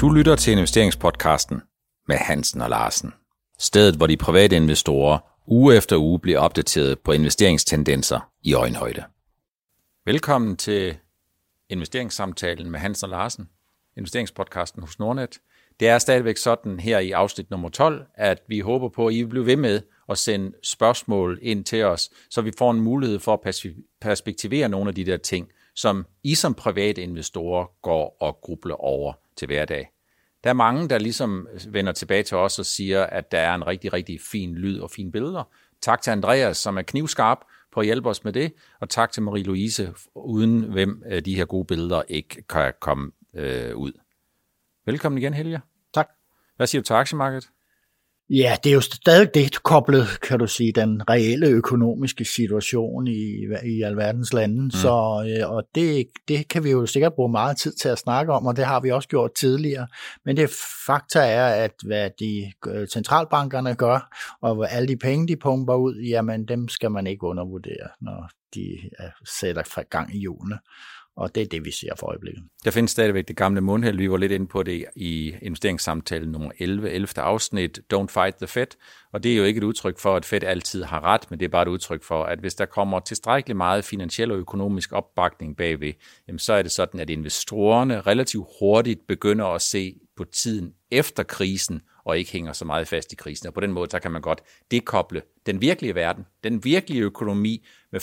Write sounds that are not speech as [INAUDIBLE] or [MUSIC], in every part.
Du lytter til investeringspodcasten med Hansen og Larsen. Stedet, hvor de private investorer uge efter uge bliver opdateret på investeringstendenser i øjenhøjde. Velkommen til investeringssamtalen med Hansen og Larsen, investeringspodcasten hos Nordnet. Det er stadigvæk sådan her i afsnit nummer 12, at vi håber på, at I vil blive ved med at sende spørgsmål ind til os, så vi får en mulighed for at perspektivere nogle af de der ting, som I som private investorer går og grubler over til hverdag. Der er mange, der ligesom vender tilbage til os og siger, at der er en rigtig, rigtig fin lyd og fine billeder. Tak til Andreas, som er knivskarp på at hjælpe os med det, og tak til Marie-Louise, uden hvem øh, de her gode billeder ikke kan komme øh, ud. Velkommen igen, Helge. Tak. Hvad siger du til aktiemarkedet? Ja, det er jo stadig det koblet, kan du sige, den reelle økonomiske situation i, i alverdens lande. Mm. Så, øh, og det, det kan vi jo sikkert bruge meget tid til at snakke om, og det har vi også gjort tidligere. Men det fakta er, at hvad de øh, centralbankerne gør, og alle de penge, de pumper ud, jamen dem skal man ikke undervurdere, når de sætter gang i hjulene og det er det, vi ser for øjeblikket. Der findes stadigvæk det gamle mundhæld. Vi var lidt inde på det i investeringssamtalen nummer 11, 11. afsnit, Don't Fight the Fed. Og det er jo ikke et udtryk for, at Fed altid har ret, men det er bare et udtryk for, at hvis der kommer tilstrækkeligt meget finansiel og økonomisk opbakning bagved, jamen så er det sådan, at investorerne relativt hurtigt begynder at se på tiden efter krisen, og ikke hænger så meget fast i krisen. Og på den måde, så kan man godt dekoble den virkelige verden, den virkelige økonomi med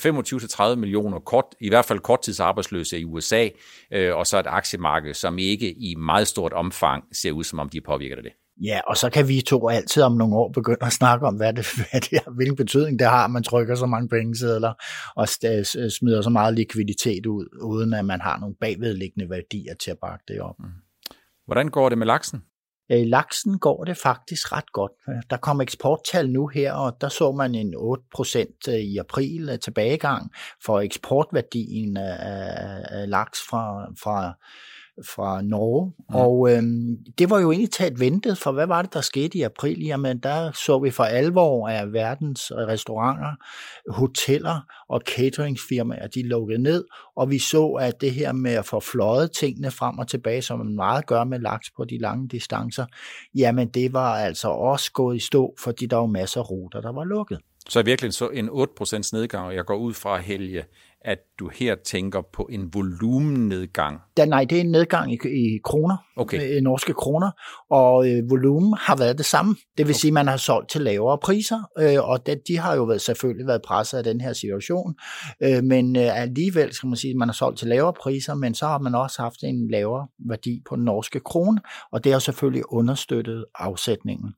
25-30 millioner kort, i hvert fald korttidsarbejdsløse i USA, øh, og så et aktiemarked, som ikke i meget stort omfang ser ud, som om de påvirker det. Ja, og så kan vi to altid om nogle år begynde at snakke om, hvad det, [LAUGHS] hvad det er, hvilken betydning det har, at man trykker så mange pengesedler og smider så meget likviditet ud, uden at man har nogle bagvedliggende værdier til at bakke det op. Mm. Hvordan går det med laksen? Øh, laksen går det faktisk ret godt. Der kom eksporttal nu her, og der så man en 8% øh, i april øh, tilbagegang for eksportværdien af, laks fra, fra fra Norge. Mm. Og øhm, det var jo egentlig taget ventet, for hvad var det, der skete i april? Jamen, der så vi for alvor, at verdens restauranter, hoteller og cateringsfirmaer, de lukkede ned, og vi så, at det her med at få fløjet tingene frem og tilbage, som man meget gør med laks på de lange distancer, jamen det var altså også gået i stå, fordi der var masser af ruter, der var lukket. Så er virkelig så en 8% nedgang, og jeg går ud fra, Helge, at du her tænker på en volumennedgang? Da, nej, det er en nedgang i, i kroner, okay. i norske kroner, og øh, volumen har været det samme. Det vil okay. sige, at man har solgt til lavere priser, øh, og det, de har jo været, selvfølgelig været presset af den her situation, øh, men øh, alligevel skal man sige, at man har solgt til lavere priser, men så har man også haft en lavere værdi på den norske krone, og det har selvfølgelig understøttet afsætningen.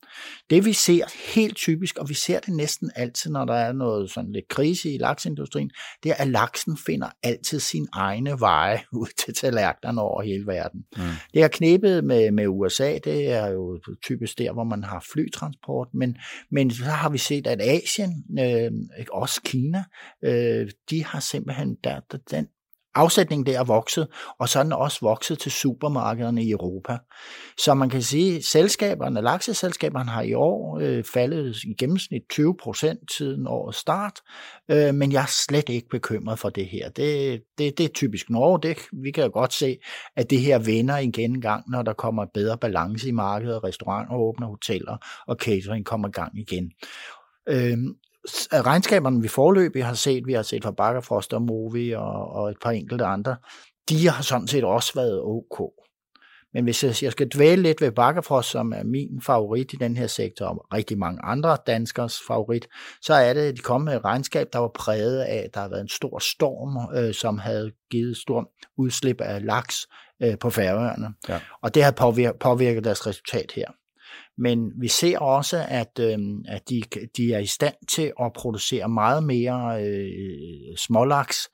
Det vi ser helt typisk, og vi ser det næsten altid, når der er noget sådan lidt krise i laksindustrien, det er, at laksen finder altid sin egne veje [LAUGHS] ud til tallerkenerne over hele verden. Mm. Det har knebet med, med USA, det er jo typisk der, hvor man har flytransport, men, men så har vi set, at Asien, øh, også Kina, øh, de har simpelthen, der, den, afsætningen der er vokset, og så er den også vokset til supermarkederne i Europa. Så man kan sige, at selskaberne, lakseselskaberne har i år øh, faldet i gennemsnit 20 procent siden årets start, øh, men jeg er slet ikke bekymret for det her. Det, det, det er typisk Norge. Det, vi kan jo godt se, at det her vender igen gang, når der kommer bedre balance i markedet, restauranter åbner, hoteller og catering kommer gang igen. Øh, regnskaberne, vi forløbig har set, vi har set fra Bakkerfrost og Movi og, og et par enkelte andre, de har sådan set også været ok. Men hvis jeg, jeg skal dvæle lidt ved Bakkerfrost, som er min favorit i den her sektor, og rigtig mange andre danskers favorit, så er det, de kom med et regnskab, der var præget af, at der har været en stor storm, øh, som havde givet stor udslip af laks øh, på færøerne. Ja. Og det har påvirket, påvirket deres resultat her. Men vi ser også, at, øh, at de, de er i stand til at producere meget mere øh, smålaks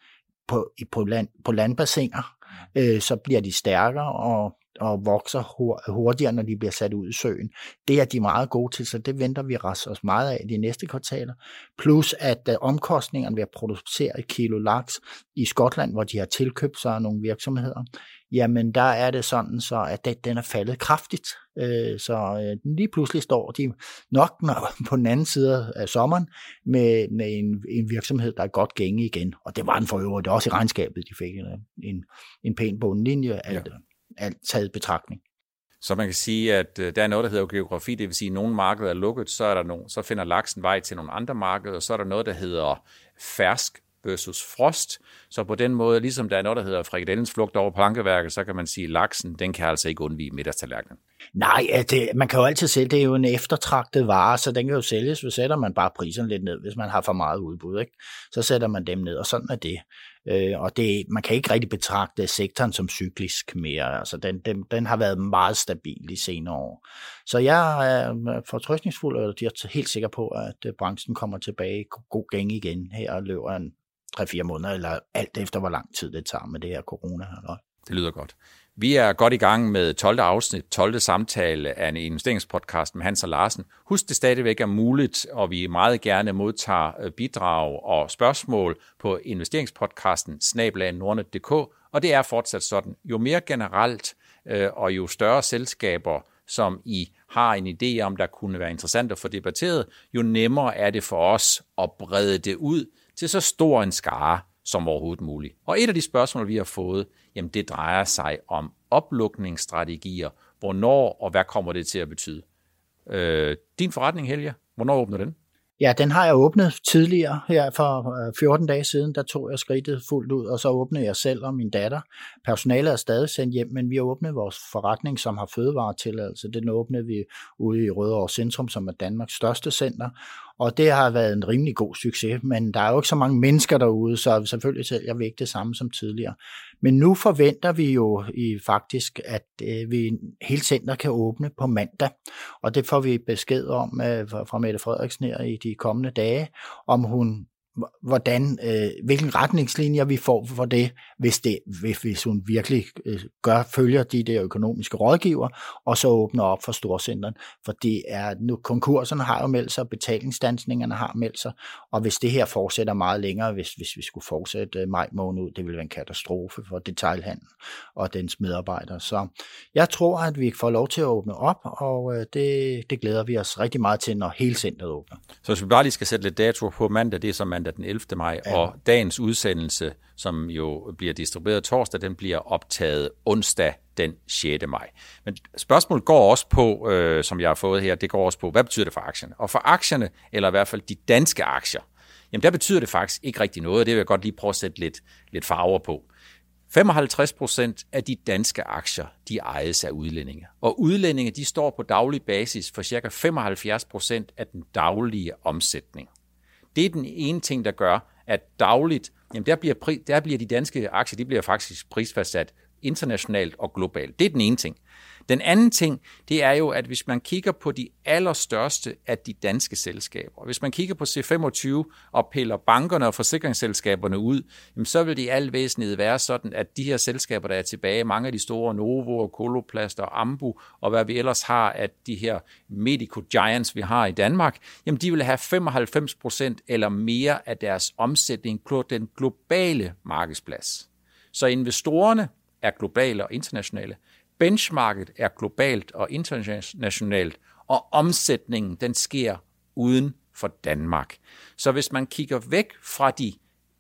på, på, land, på landbassiner. Øh, så bliver de stærkere og, og vokser hurtigere, når de bliver sat ud i søen. Det er de meget gode til, så det venter vi os meget af de næste kvartaler. Plus at uh, omkostningerne ved at producere et kilo laks i Skotland, hvor de har tilkøbt sig nogle virksomheder, jamen der er det sådan, så at den, den er faldet kraftigt. Øh, så øh, lige pludselig står de nok [LAUGHS] på den anden side af sommeren med, med en, en virksomhed, der er godt gænge igen. Og det var den for øvrigt også i regnskabet, de fik en, en, en pæn bundlinje, alt, ja. Alt taget betragtning. Så man kan sige, at øh, der er noget, der hedder geografi, det vil sige, at nogle markeder er lukket, så, er der nogen, så finder laksen vej til nogle andre markeder, og så er der noget, der hedder fersk versus frost. Så på den måde, ligesom der er noget, der hedder frikadellens flugt over plankeværket, så kan man sige, at laksen, den kan altså ikke undvige middagstallerkenen. Nej, det, man kan jo altid sælge, det er jo en eftertragtet vare, så den kan jo sælges, så sætter man bare priserne lidt ned, hvis man har for meget udbud, ikke? så sætter man dem ned, og sådan er det. Øh, og det, man kan ikke rigtig betragte sektoren som cyklisk mere, altså den, den, den har været meget stabil de senere år. Så jeg er øh, fortrøstningsfuld, og jeg er helt sikker på, at øh, branchen kommer tilbage i god gang igen her og løber en 3-4 måneder, eller alt efter, hvor lang tid det tager med det her corona. Eller? Det lyder godt. Vi er godt i gang med 12. afsnit, 12. samtale af en investeringspodcast med Hans og Larsen. Husk, det stadigvæk er muligt, og vi meget gerne modtager øh, bidrag og spørgsmål på investeringspodcasten snablag.nordnet.dk, og det er fortsat sådan. Jo mere generelt øh, og jo større selskaber, som I har en idé om, der kunne være interessant at få debatteret, jo nemmere er det for os at brede det ud til så stor en skare som overhovedet muligt. Og et af de spørgsmål, vi har fået, jamen det drejer sig om oplukningsstrategier. Hvornår og hvad kommer det til at betyde? Øh, din forretning, Helge, hvornår åbner den? Ja, den har jeg åbnet tidligere, her for øh, 14 dage siden, der tog jeg skridtet fuldt ud, og så åbnede jeg selv og min datter. Personalet er stadig sendt hjem, men vi har åbnet vores forretning, som har fødevaretilladelse. Den åbnede vi ude i Rødovre Centrum, som er Danmarks største center, og det har været en rimelig god succes, men der er jo ikke så mange mennesker derude, så selvfølgelig sælger vi ikke det samme som tidligere. Men nu forventer vi jo i faktisk, at øh, vi hele center kan åbne på mandag, og det får vi besked om øh, fra Mette Frederiksen her i de kommende dage, om hun hvordan, øh, hvilken retningslinjer vi får for det, hvis, det, hvis, hun virkelig øh, gør, følger de der økonomiske rådgiver, og så åbner op for storcenteren. For det er, nu, konkurserne har jo meldt sig, betalingsdansningerne har meldt sig, og hvis det her fortsætter meget længere, hvis, hvis vi skulle fortsætte øh, maj måned ud, det ville være en katastrofe for detailhandlen og dens medarbejdere. Så jeg tror, at vi får lov til at åbne op, og øh, det, det glæder vi os rigtig meget til, når hele centret åbner. Så hvis vi bare lige skal sætte lidt dato på mandag, det er som mandag den 11. maj, ja. og dagens udsendelse, som jo bliver distribueret torsdag, den bliver optaget onsdag den 6. maj. Men spørgsmålet går også på, øh, som jeg har fået her, det går også på, hvad betyder det for aktierne? Og for aktierne, eller i hvert fald de danske aktier, jamen der betyder det faktisk ikke rigtig noget, og det vil jeg godt lige prøve at sætte lidt, lidt farver på. 55 procent af de danske aktier, de ejes af udlændinge. Og udlændinge, de står på daglig basis for ca. 75 procent af den daglige omsætning. Det er den ene ting, der gør, at dagligt, jamen der bliver, der bliver de danske aktier, de bliver faktisk prisfastsat internationalt og globalt. Det er den ene ting. Den anden ting, det er jo, at hvis man kigger på de allerstørste af de danske selskaber, hvis man kigger på C25 og piller bankerne og forsikringsselskaberne ud, så vil det i al væsentlighed være sådan, at de her selskaber, der er tilbage, mange af de store Novo og Coloplast og Ambu og hvad vi ellers har af de her medico giants, vi har i Danmark, jamen de vil have 95% eller mere af deres omsætning på den globale markedsplads. Så investorerne er globale og internationale. Benchmarket er globalt og internationalt, og omsætningen den sker uden for Danmark. Så hvis man kigger væk fra de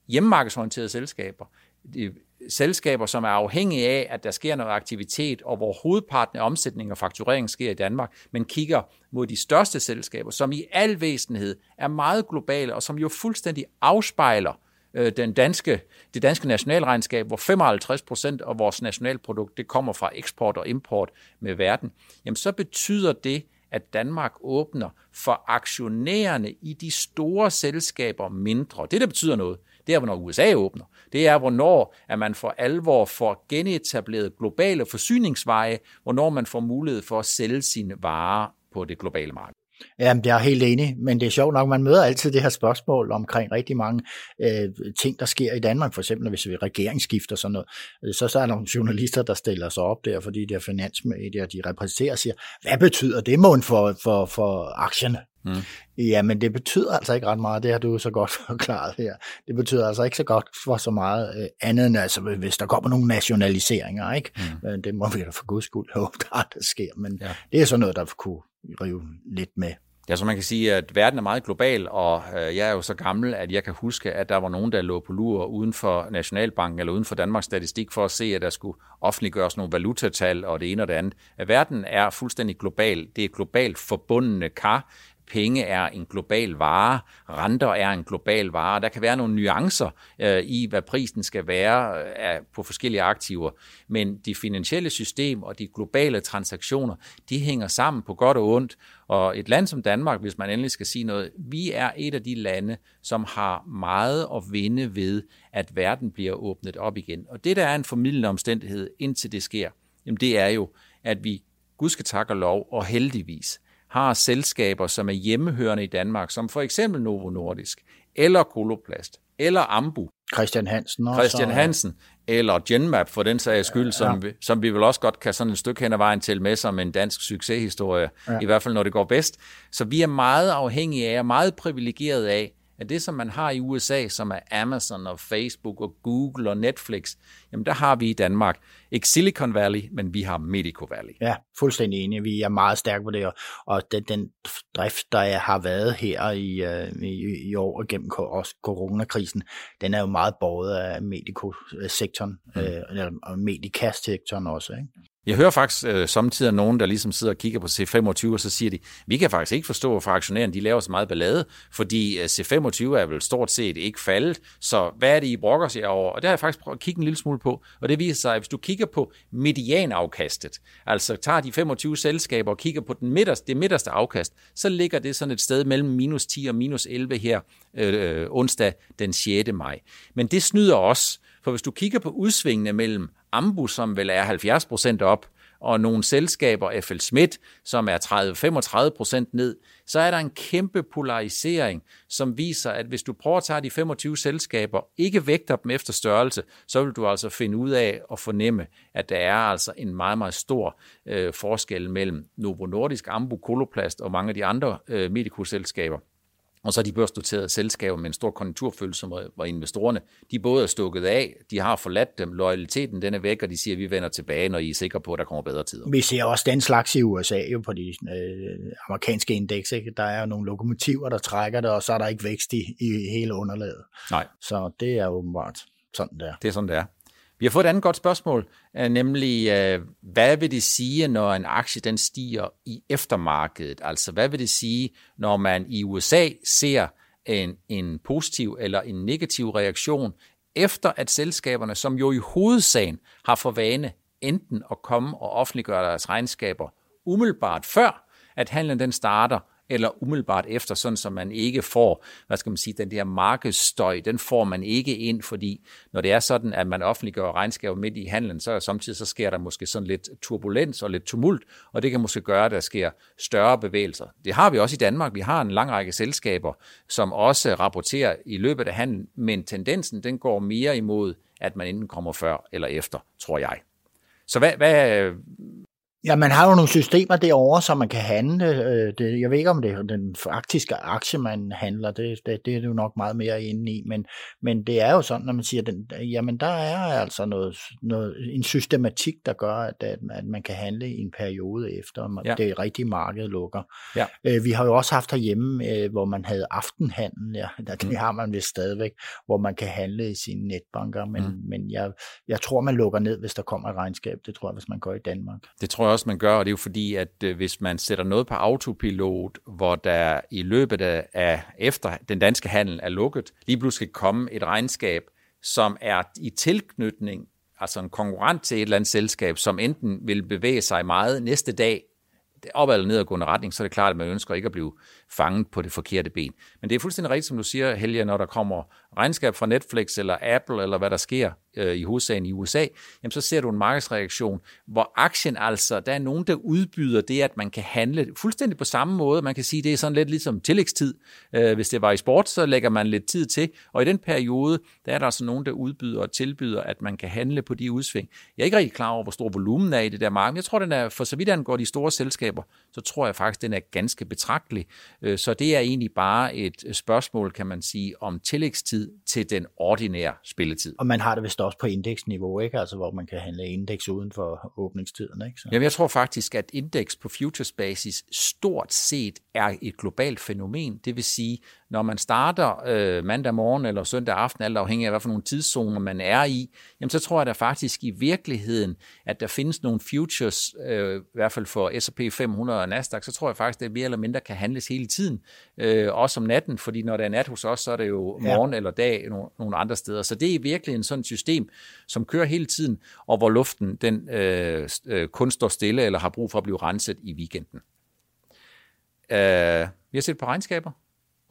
hjemmemarkedsorienterede selskaber, de selskaber, som er afhængige af, at der sker noget aktivitet, og hvor hovedparten af omsætning og fakturering sker i Danmark, men kigger mod de største selskaber, som i al væsenhed er meget globale, og som jo fuldstændig afspejler øh, den danske, det danske nationalregnskab, hvor 55 procent af vores nationalprodukt det kommer fra eksport og import med verden, jamen så betyder det, at Danmark åbner for aktionærerne i de store selskaber mindre. Det, der betyder noget, det er, hvornår USA åbner. Det er, hvornår at man for alvor får genetableret globale forsyningsveje, hvornår man får mulighed for at sælge sine varer på det globale marked. Jamen, jeg er helt enig, men det er sjovt nok, man møder altid det her spørgsmål omkring rigtig mange øh, ting, der sker i Danmark, for eksempel hvis vi regeringsskifter sådan noget, øh, så, så er der nogle journalister, der stiller sig op der, fordi de her finansmedier, de repræsenterer, siger, hvad betyder det mån for, for, for aktierne? Mm. Ja, men det betyder altså ikke ret meget, det har du så godt [LAUGHS] forklaret her. Det betyder altså ikke så godt for så meget øh, andet end, altså, hvis der kommer nogle nationaliseringer, ikke? Mm. Men det må vi da for guds skyld håbe, der, der sker, men ja. det er sådan noget, der kunne rive lidt med. Ja, så man kan sige, at verden er meget global, og øh, jeg er jo så gammel, at jeg kan huske, at der var nogen, der lå på lur uden for Nationalbanken eller uden for Danmarks Statistik for at se, at der skulle offentliggøres nogle valutatal og det ene og det andet. At verden er fuldstændig global. Det er globalt forbundne kar penge er en global vare, renter er en global vare. Der kan være nogle nuancer øh, i, hvad prisen skal være øh, på forskellige aktiver, men de finansielle system og de globale transaktioner, de hænger sammen på godt og ondt. Og et land som Danmark, hvis man endelig skal sige noget, vi er et af de lande, som har meget at vinde ved, at verden bliver åbnet op igen. Og det, der er en formidlende omstændighed, indtil det sker, jamen det er jo, at vi, gud skal takke og lov, og heldigvis, har selskaber, som er hjemmehørende i Danmark, som for eksempel Novo Nordisk, eller Koloplast, eller Ambu. Christian Hansen også. Christian Hansen, eller Genmap for den sags skyld, ja, som, vi, som vi vel også godt kan sådan et stykke hen ad vejen til med som en dansk succeshistorie, ja. i hvert fald når det går bedst. Så vi er meget afhængige af, og meget privilegeret af, at det, som man har i USA, som er Amazon og Facebook og Google og Netflix, jamen der har vi i Danmark ikke Silicon Valley, men vi har Medico Valley. Ja, fuldstændig enige. Vi er meget stærke på det, og den, den drift, der har været her i, øh, i, i år gennem også coronakrisen, den er jo meget båret af Medico-sektoren, mm. øh, eller Medica-sektoren også. Ikke? Jeg hører faktisk øh, samtidig nogen, der ligesom sidder og kigger på C25, og så siger de, vi kan faktisk ikke forstå, hvorfor aktionærerne de laver så meget ballade, fordi øh, C25 er vel stort set ikke faldet, så hvad er det, I brokker sig over? Og det har jeg faktisk prøvet at kigge en lille smule på, og det viser sig, at hvis du kigger på medianafkastet, altså tager de 25 selskaber og kigger på den midterste, det midterste afkast, så ligger det sådan et sted mellem minus 10 og minus 11 her øh, øh, onsdag den 6. maj. Men det snyder også, for hvis du kigger på udsvingene mellem Ambu, som vel er 70 procent op, og nogle selskaber, FL Schmidt, som er 30-35 procent ned, så er der en kæmpe polarisering, som viser, at hvis du prøver at tage de 25 selskaber, ikke vægter dem efter størrelse, så vil du altså finde ud af og fornemme, at der er altså en meget, meget stor øh, forskel mellem Novo Nordisk, Ambu, Koloplast og mange af de andre øh, medicoselskaber. Og så er de børsnoterede selskaber med en stor konjunkturfølelse, hvor investorerne, de både er stukket af, de har forladt dem, loyaliteten den er væk, og de siger, at vi vender tilbage, når I er sikre på, at der kommer bedre tider. Vi ser også den slags i USA jo på de øh, amerikanske indeks. Ikke? Der er jo nogle lokomotiver, der trækker det, og så er der ikke vækst i, i hele underlaget. Nej. Så det er åbenbart sådan der. Det er sådan, det er. Vi har fået et andet godt spørgsmål, øh, nemlig øh, hvad vil det sige, når en aktie den stiger i eftermarkedet? Altså hvad vil det sige, når man i USA ser en, en positiv eller en negativ reaktion, efter at selskaberne, som jo i hovedsagen har for vane enten at komme og offentliggøre deres regnskaber umiddelbart før, at handlen den starter, eller umiddelbart efter, sådan så man ikke får, hvad skal man sige, den der markedsstøj, den får man ikke ind, fordi når det er sådan, at man offentliggør regnskaber midt i handlen, så samtidig så sker der måske sådan lidt turbulens og lidt tumult, og det kan måske gøre, at der sker større bevægelser. Det har vi også i Danmark. Vi har en lang række selskaber, som også rapporterer i løbet af handlen, men tendensen den går mere imod, at man enten kommer før eller efter, tror jeg. Så hvad, hvad, Ja, man har jo nogle systemer derovre, så man kan handle. Øh, det, jeg ved ikke, om det er den faktiske aktie, man handler. Det, det, det er jo nok meget mere inde i. Men, men det er jo sådan, når man siger, den, jamen der er altså noget, noget, en systematik, der gør, at, at man kan handle i en periode efter, ja. det rigtige marked lukker. Ja. Øh, vi har jo også haft herhjemme, øh, hvor man havde aftenhandel. Ja, det mm. har man vist stadigvæk, hvor man kan handle i sine netbanker. Men, mm. men jeg, jeg tror, man lukker ned, hvis der kommer et regnskab. Det tror jeg, hvis man går i Danmark. Det tror jeg også, man gør, og det er jo fordi, at øh, hvis man sætter noget på autopilot, hvor der i løbet af, efter den danske handel er lukket, lige pludselig skal komme et regnskab, som er i tilknytning, altså en konkurrent til et eller andet selskab, som enten vil bevæge sig meget næste dag, op eller nedadgående retning, så er det klart, at man ønsker ikke at blive fanget på det forkerte ben. Men det er fuldstændig rigtigt, som du siger, Helge, når der kommer regnskab fra Netflix eller Apple, eller hvad der sker øh, i hovedsagen i USA, jamen så ser du en markedsreaktion, hvor aktien altså, der er nogen, der udbyder det, at man kan handle fuldstændig på samme måde. Man kan sige, det er sådan lidt ligesom tillægstid. Øh, hvis det var i sport, så lægger man lidt tid til, og i den periode, der er der altså nogen, der udbyder og tilbyder, at man kan handle på de udsving. Jeg er ikke rigtig klar over, hvor stor volumen er i det der marked. Jeg tror, den er, for så vidt angår de store selskaber, så tror jeg faktisk, den er ganske betragtelig. Øh, så det er egentlig bare et spørgsmål, kan man sige, om tillægstid til den ordinære spilletid. Og man har det vist også på indeksniveau, ikke? Altså, hvor man kan handle indeks uden for åbningstiden. Ikke? Så. Jamen, jeg tror faktisk, at indeks på futures basis stort set er et globalt fænomen. Det vil sige, når man starter øh, mandag morgen eller søndag aften, alt afhængig af, hvad for nogle tidszoner man er i, jamen så tror jeg da faktisk i virkeligheden, at der findes nogle futures, øh, i hvert fald for S&P 500 og Nasdaq, så tror jeg faktisk, at det mere eller mindre kan handles hele tiden, øh, også om natten, fordi når det er nat hos os, så er det jo morgen ja. eller dag nogle, nogle andre steder. Så det er i virkeligheden sådan et system, som kører hele tiden, og hvor luften den øh, øh, kun står stille eller har brug for at blive renset i weekenden. Øh, vi har set på regnskaber.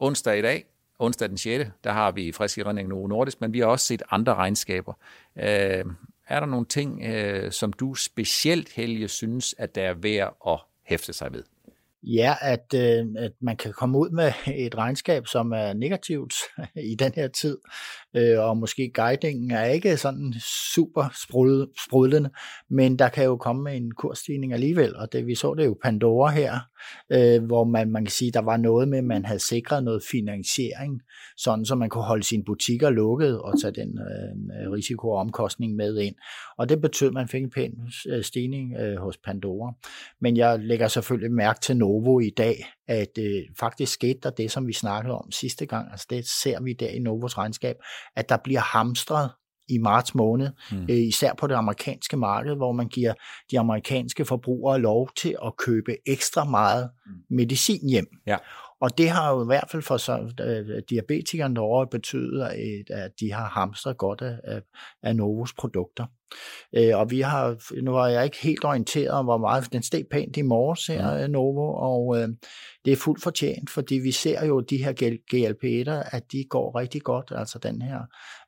Onsdag i dag, onsdag den 6., der har vi frisk i Rønning Novo Nordisk, men vi har også set andre regnskaber. Øh, er der nogle ting, øh, som du specielt, Helge, synes, at der er værd at hæfte sig ved? Ja, at, øh, at man kan komme ud med [LAUGHS] et regnskab, som er negativt [LAUGHS] i den her tid, øh, og måske guidingen er ikke sådan super sprudlende, men der kan jo komme en kursstigning alligevel, og det vi så det jo Pandora her, øh, hvor man, man kan sige, der var noget med, at man havde sikret noget finansiering, sådan så man kunne holde sine butikker lukket og tage den øh, risiko og omkostning med ind. Og det betød, at man fik en pæn øh, stigning øh, hos Pandora. Men jeg lægger selvfølgelig mærke til Novo i dag, at øh, faktisk skete der det, som vi snakkede om sidste gang. Altså det ser vi der i Novos regnskab, at der bliver hamstret i marts måned, mm. øh, især på det amerikanske marked, hvor man giver de amerikanske forbrugere lov til at købe ekstra meget mm. medicin hjem. Ja. Og det har jo i hvert fald for så, uh, diabetikerne derovre betydet, at, at de har hamstret godt af, af Novos produkter. Uh, og vi har, nu er jeg ikke helt orienteret om, hvor meget den steg pænt i morges her, ja. Novo, og uh, det er fuldt fortjent, fordi vi ser jo de her GLP-1'er, at de går rigtig godt, altså den her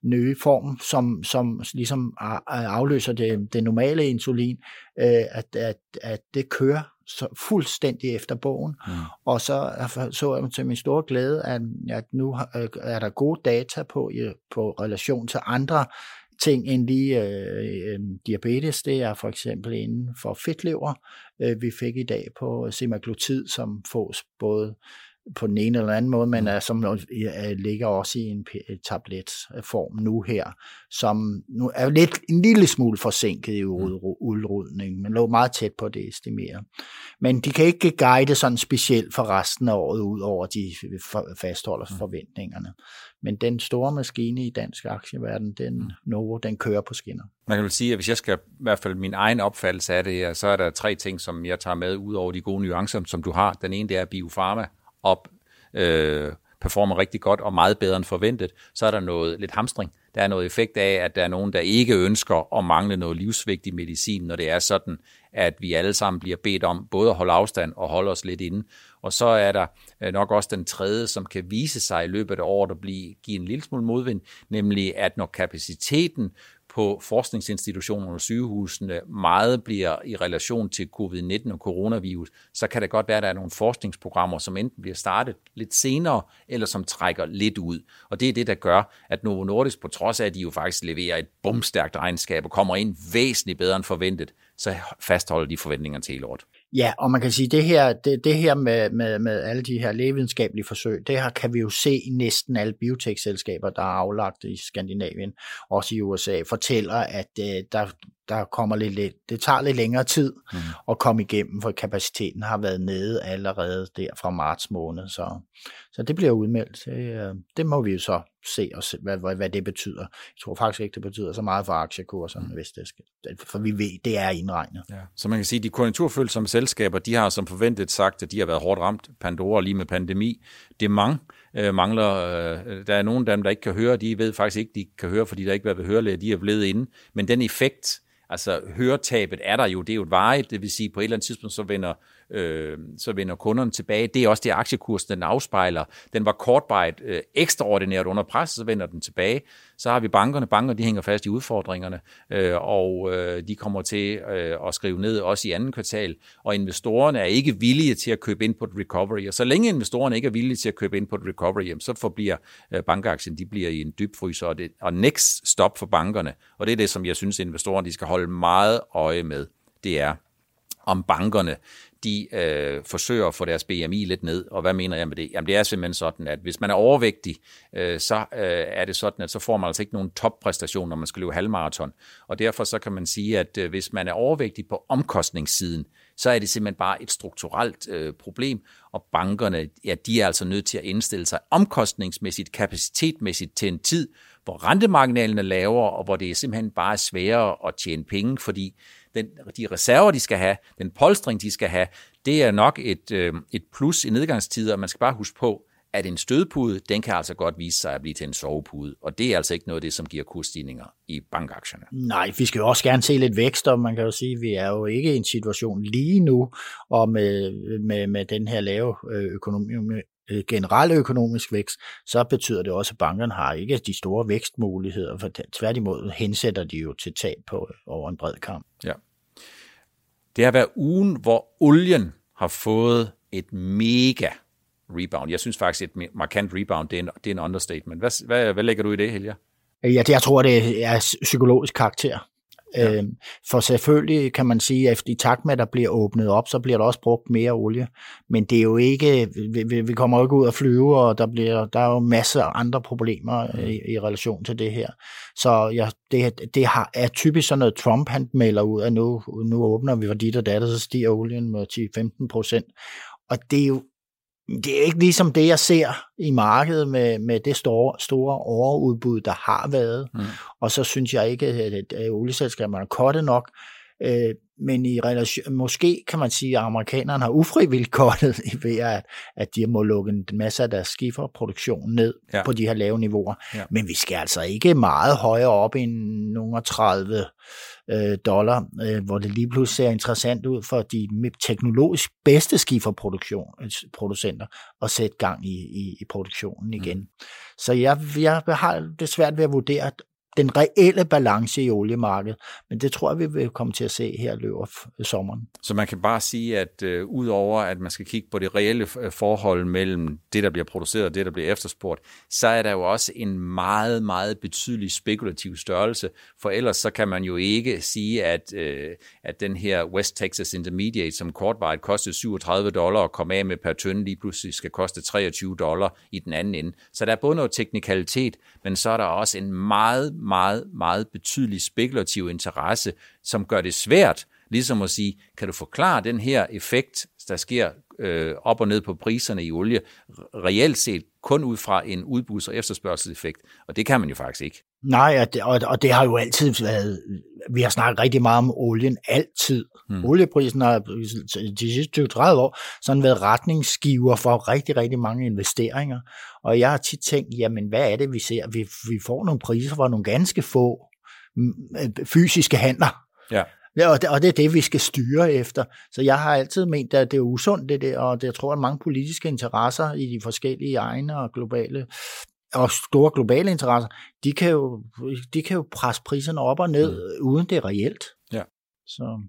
nye form, som, som ligesom afløser det, det normale insulin, uh, at, at, at det kører så fuldstændig efter bogen. Mm. Og så så jeg til min store glæde, at, at nu øh, er der gode data på, på relation til andre ting end lige øh, øh, diabetes. Det er for eksempel inden for fedtlever. Øh, vi fik i dag på semaglutid, som fås både på den ene eller anden måde, men er, som ligger også i en tabletform nu her, som nu er lidt en lille smule forsinket i mm. udrulning, men lå meget tæt på det estimere. Men de kan ikke guide sådan specielt for resten af året, ud over de fastholder mm. forventningerne. Men den store maskine i dansk aktieverden, den mm. Novo, den kører på skinner. Man kan vel sige, at hvis jeg skal, i hvert fald min egen opfattelse af det, så er der tre ting, som jeg tager med, ud over de gode nuancer, som du har. Den ene, det er biofarma, op øh, performer rigtig godt og meget bedre end forventet, så er der noget lidt hamstring. Der er noget effekt af, at der er nogen, der ikke ønsker at mangle noget livsvigtig medicin, når det er sådan, at vi alle sammen bliver bedt om både at holde afstand og holde os lidt inde. Og så er der øh, nok også den tredje, som kan vise sig i løbet af året at blive, give en lille smule modvind, nemlig at når kapaciteten på forskningsinstitutionerne og sygehusene meget bliver i relation til covid-19 og coronavirus, så kan det godt være, at der er nogle forskningsprogrammer, som enten bliver startet lidt senere, eller som trækker lidt ud. Og det er det, der gør, at Novo Nordisk, på trods af, at de jo faktisk leverer et bumstærkt regnskab og kommer ind væsentligt bedre end forventet, så fastholder de forventninger til hele året. Ja, og man kan sige, det her, det, det her med, med, med alle de her lægevidenskabelige forsøg, det her kan vi jo se i næsten alle biotech-selskaber, der er aflagt i Skandinavien, også i USA, fortæller, at uh, der, der kommer lidt, lidt, det tager lidt længere tid mm. at komme igennem, for kapaciteten har været nede allerede der fra marts måned, så, så det bliver udmeldt. Det, øh, det må vi jo så se, og se hvad, hvad, hvad det betyder. Jeg tror faktisk ikke, det betyder så meget for aktiekurserne, mm. hvis det skal, for vi ved, det er indregnet. Ja. Så man kan sige, at de konjunkturfølsomme selskaber, de har som forventet sagt, at de har været hårdt ramt. Pandora lige med pandemi. Det er mange øh, mangler. Øh, der er nogle af dem, der ikke kan høre. De ved faktisk ikke, de kan høre, fordi der ikke har været ved hørelæge. De er blevet inde. Men den effekt, Altså høretabet er der jo, det er jo et varigt, det vil sige på et eller andet tidspunkt, så vender, øh, så vender kunderne tilbage. Det er også det aktiekursen, den afspejler. Den var kortvarigt øh, ekstraordinært under pres, så vender den tilbage. Så har vi bankerne. Banker de hænger fast i udfordringerne, øh, og øh, de kommer til øh, at skrive ned også i anden kvartal. Og investorerne er ikke villige til at købe ind på et recovery. Og så længe investorerne ikke er villige til at købe ind på et recovery, så forbliver øh, bankaktien, de bliver i en dybfryser. Og, det, og next stop for bankerne, og det er det, som jeg synes, investorerne de skal holde meget øje med, det er, om bankerne de øh, forsøger at få deres BMI lidt ned. Og hvad mener jeg med det? Jamen det er simpelthen sådan, at hvis man er overvægtig, øh, så øh, er det sådan, at så får man altså ikke nogen toppræstation, når man skal løbe halvmarathon. Og derfor så kan man sige, at øh, hvis man er overvægtig på omkostningssiden, så er det simpelthen bare et strukturelt øh, problem, og bankerne, ja, de er altså nødt til at indstille sig omkostningsmæssigt, kapacitetmæssigt til en tid, hvor rentemarginalen er lavere, og hvor det simpelthen bare sværere at tjene penge, fordi den, de reserver, de skal have, den polstring, de skal have, det er nok et, øh, et plus i nedgangstider. Man skal bare huske på, at en stødpude, den kan altså godt vise sig at blive til en sovepude, og det er altså ikke noget af det, som giver kursstigninger i bankaktierne. Nej, vi skal jo også gerne se lidt vækst, og man kan jo sige, at vi er jo ikke i en situation lige nu, og med, med, med den her lave øh, økonomi, øh, generelle økonomisk vækst, så betyder det også, at bankerne har ikke de store vækstmuligheder, for tværtimod hensætter de jo til tab på over en bred kamp. Ja. Det har været ugen, hvor olien har fået et mega rebound. Jeg synes faktisk, et markant rebound, det er en, det er en understatement. Hvad, hvad, hvad lægger du i det, Helge? Ja, det, jeg tror, det er psykologisk karakter. Ja. Øhm, for selvfølgelig kan man sige, at i takt med, at der bliver åbnet op, så bliver der også brugt mere olie. Men det er jo ikke, vi, vi kommer jo ikke ud at flyve, og der, bliver, der er jo masser af andre problemer mm. i, i relation til det her. Så ja, det, det har, er typisk sådan noget, Trump han melder ud, at nu, nu åbner vi for dit og datter, så stiger olien med 10-15 procent. Og det er jo det er ikke ligesom det, jeg ser i markedet med, med det store, store overudbud, der har været. Mm. Og så synes jeg ikke, at, at, olieselskaberne er korte nok. Øh, men i relation, måske kan man sige, at amerikanerne har ufrivilligt kortet [LAUGHS] ved, at, at de må lukke en masse af deres skiferproduktion ned ja. på de her lave niveauer. Ja. Men vi skal altså ikke meget højere op end nogle 30 øh, dollar, øh, hvor det lige pludselig ser interessant ud for de teknologisk bedste skiferproducenter at sætte gang i, i, i produktionen igen. Mm. Så jeg, jeg har det svært ved at vurdere, den reelle balance i oliemarkedet, men det tror jeg, vi vil komme til at se her løber sommeren. Så man kan bare sige, at øh, udover at man skal kigge på det reelle øh, forhold mellem det, der bliver produceret og det, der bliver efterspurgt, så er der jo også en meget, meget betydelig spekulativ størrelse, for ellers så kan man jo ikke sige, at, øh, at den her West Texas Intermediate, som kortvarigt kostede 37 dollar og kom af med per tønde, lige pludselig skal koste 23 dollar i den anden ende. Så der er både noget teknikalitet, men så er der også en meget, meget, meget betydelig spekulativ interesse, som gør det svært ligesom at sige, kan du forklare den her effekt, der sker øh, op og ned på priserne i olie, reelt set kun ud fra en udbuds- og efterspørgselseffekt, og det kan man jo faktisk ikke. Nej, og det, og, og det har jo altid været, vi har snakket rigtig meget om olien, altid. Hmm. Olieprisen har de sidste 20-30 år sådan været retningsgiver for rigtig, rigtig mange investeringer, og jeg har tit tænkt, jamen hvad er det, vi ser? Vi, vi får nogle priser for nogle ganske få mm, fysiske handler. Ja. Ja, og det, og det er det, vi skal styre efter. Så jeg har altid ment, at det er usundt, det der, og det, jeg tror, at mange politiske interesser i de forskellige egne og globale og store globale interesser, de kan jo, de kan jo presse priserne op og ned, mm. uden det er reelt. Ja. Så.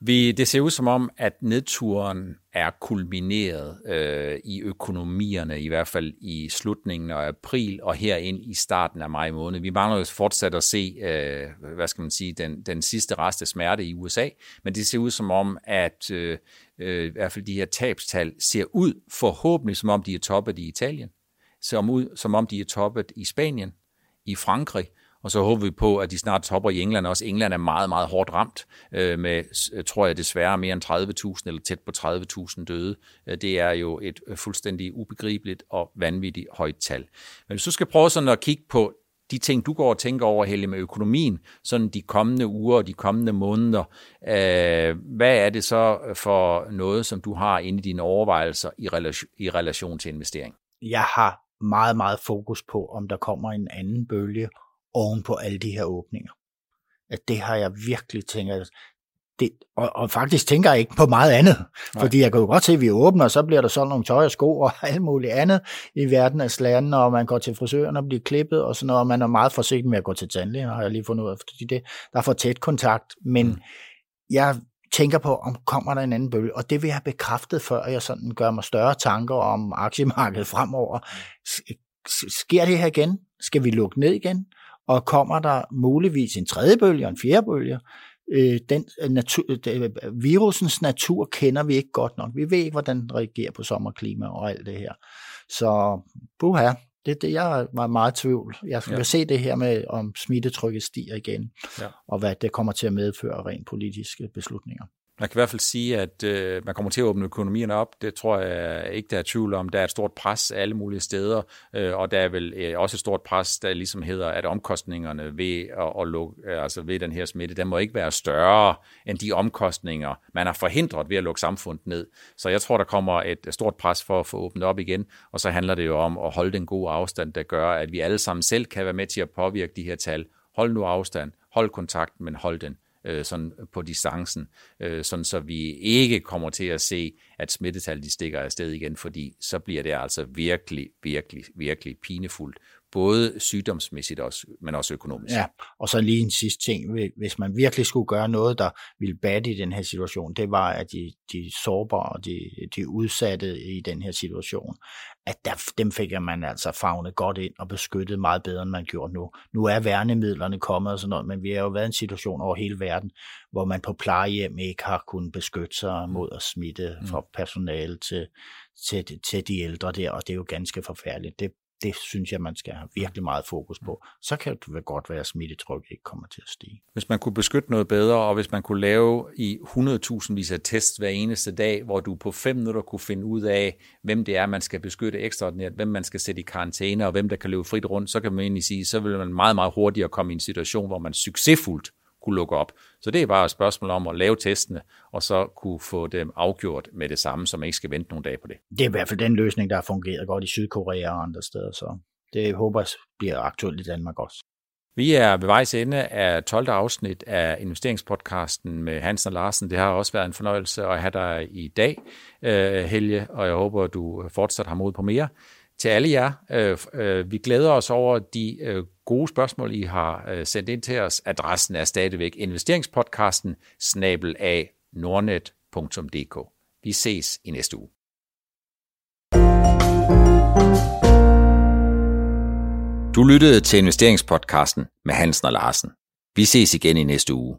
Vi, det ser ud som om, at nedturen er kulmineret øh, i økonomierne, i hvert fald i slutningen af april og herind i starten af maj måned. Vi mangler jo fortsat at se, øh, hvad skal man sige, den, den sidste rest af smerte i USA, men det ser ud som om, at øh, øh, i hvert fald de her tabstal ser ud forhåbentlig som om de er toppet i Italien, ser ud som om de er toppet i Spanien, i Frankrig, og så håber vi på, at de snart topper i England også. England er meget, meget hårdt ramt øh, med, øh, tror jeg desværre, mere end 30.000 eller tæt på 30.000 døde. Øh, det er jo et øh, fuldstændig ubegribeligt og vanvittigt højt tal. Men hvis du skal prøve sådan at kigge på de ting, du går og tænker over, Helle, med økonomien, sådan de kommende uger og de kommende måneder, øh, hvad er det så for noget, som du har inde i dine overvejelser i relation, i relation til investering? Jeg har meget, meget fokus på, om der kommer en anden bølge, oven på alle de her åbninger. At det har jeg virkelig tænkt, det, og, og faktisk tænker jeg ikke på meget andet, Nej. fordi jeg kan jo godt se, at vi åbner, og så bliver der sådan nogle tøj og sko og [LAUGHS] alt muligt andet i verden af lande, og man går til frisøren og bliver klippet og sådan noget, og man er meget forsigtig med at gå til tandlægen, har jeg lige fundet ud af, fordi det, der er for tæt kontakt, men mm. jeg tænker på, om kommer der en anden bølge, og det vil jeg have bekræftet, før jeg sådan gør mig større tanker om aktiemarkedet fremover. Sker det her igen? Skal vi lukke ned igen? Og kommer der muligvis en tredje bølge og en fjerde bølge? øh, den øh, natur, øh, virusens natur kender vi ikke godt nok. Vi ved ikke, hvordan den reagerer på sommerklima og alt det her. Så buha, det, det, jeg var meget tvivl. Jeg skal ja. se det her med, om smittetrykket stiger igen, ja. og hvad det kommer til at medføre rent politiske beslutninger. Man kan i hvert fald sige, at øh, man kommer til at åbne økonomierne op. Det tror jeg ikke, der er tvivl om. Der er et stort pres alle mulige steder, øh, og der er vel øh, også et stort pres, der ligesom hedder, at omkostningerne ved, at, at lukke, øh, altså ved den her smitte, der må ikke være større end de omkostninger, man har forhindret ved at lukke samfundet ned. Så jeg tror, der kommer et stort pres for at få åbnet op igen, og så handler det jo om at holde den gode afstand, der gør, at vi alle sammen selv kan være med til at påvirke de her tal. Hold nu afstand, hold kontakten, men hold den øh, sådan på distancen, øh, sådan så vi ikke kommer til at se, at smittetallet stikker afsted igen, fordi så bliver det altså virkelig, virkelig, virkelig pinefuldt både sygdomsmæssigt, også, men også økonomisk. Ja, og så lige en sidste ting. Hvis man virkelig skulle gøre noget, der ville batte i den her situation, det var, at de, de sårbare, de, de udsatte i den her situation, at der, dem fik man altså fagnet godt ind og beskyttet meget bedre, end man gjorde nu. Nu er værnemidlerne kommet og sådan noget, men vi har jo været i en situation over hele verden, hvor man på plejehjem ikke har kunnet beskytte sig mod at smitte fra personale til, til, til de ældre der, og det er jo ganske forfærdeligt. Det, det synes jeg, man skal have virkelig meget fokus på. Så kan det godt være, at smittetrykket ikke kommer til at stige. Hvis man kunne beskytte noget bedre, og hvis man kunne lave i 100.000 vis af tests hver eneste dag, hvor du på fem minutter kunne finde ud af, hvem det er, man skal beskytte ekstraordinært, hvem man skal sætte i karantæne, og hvem der kan løbe frit rundt, så kan man egentlig sige, så vil man meget, meget hurtigere komme i en situation, hvor man succesfuldt kunne lukke op. Så det er bare et spørgsmål om at lave testene, og så kunne få dem afgjort med det samme, så man ikke skal vente nogle dage på det. Det er i hvert fald den løsning, der har fungeret godt i Sydkorea og andre steder, så det håber jeg bliver aktuelt i Danmark også. Vi er ved vejs ende af 12. afsnit af investeringspodcasten med Hansen og Larsen. Det har også været en fornøjelse at have dig i dag, øh, Helge, og jeg håber, du fortsat har mod på mere til alle jer. Øh, øh, vi glæder os over de øh, gode spørgsmål, I har øh, sendt ind til os. Adressen er stadigvæk investeringspodcasten snabel af nordnet.dk. Vi ses i næste uge. Du lyttede til investeringspodcasten med Hansen og Larsen. Vi ses igen i næste uge.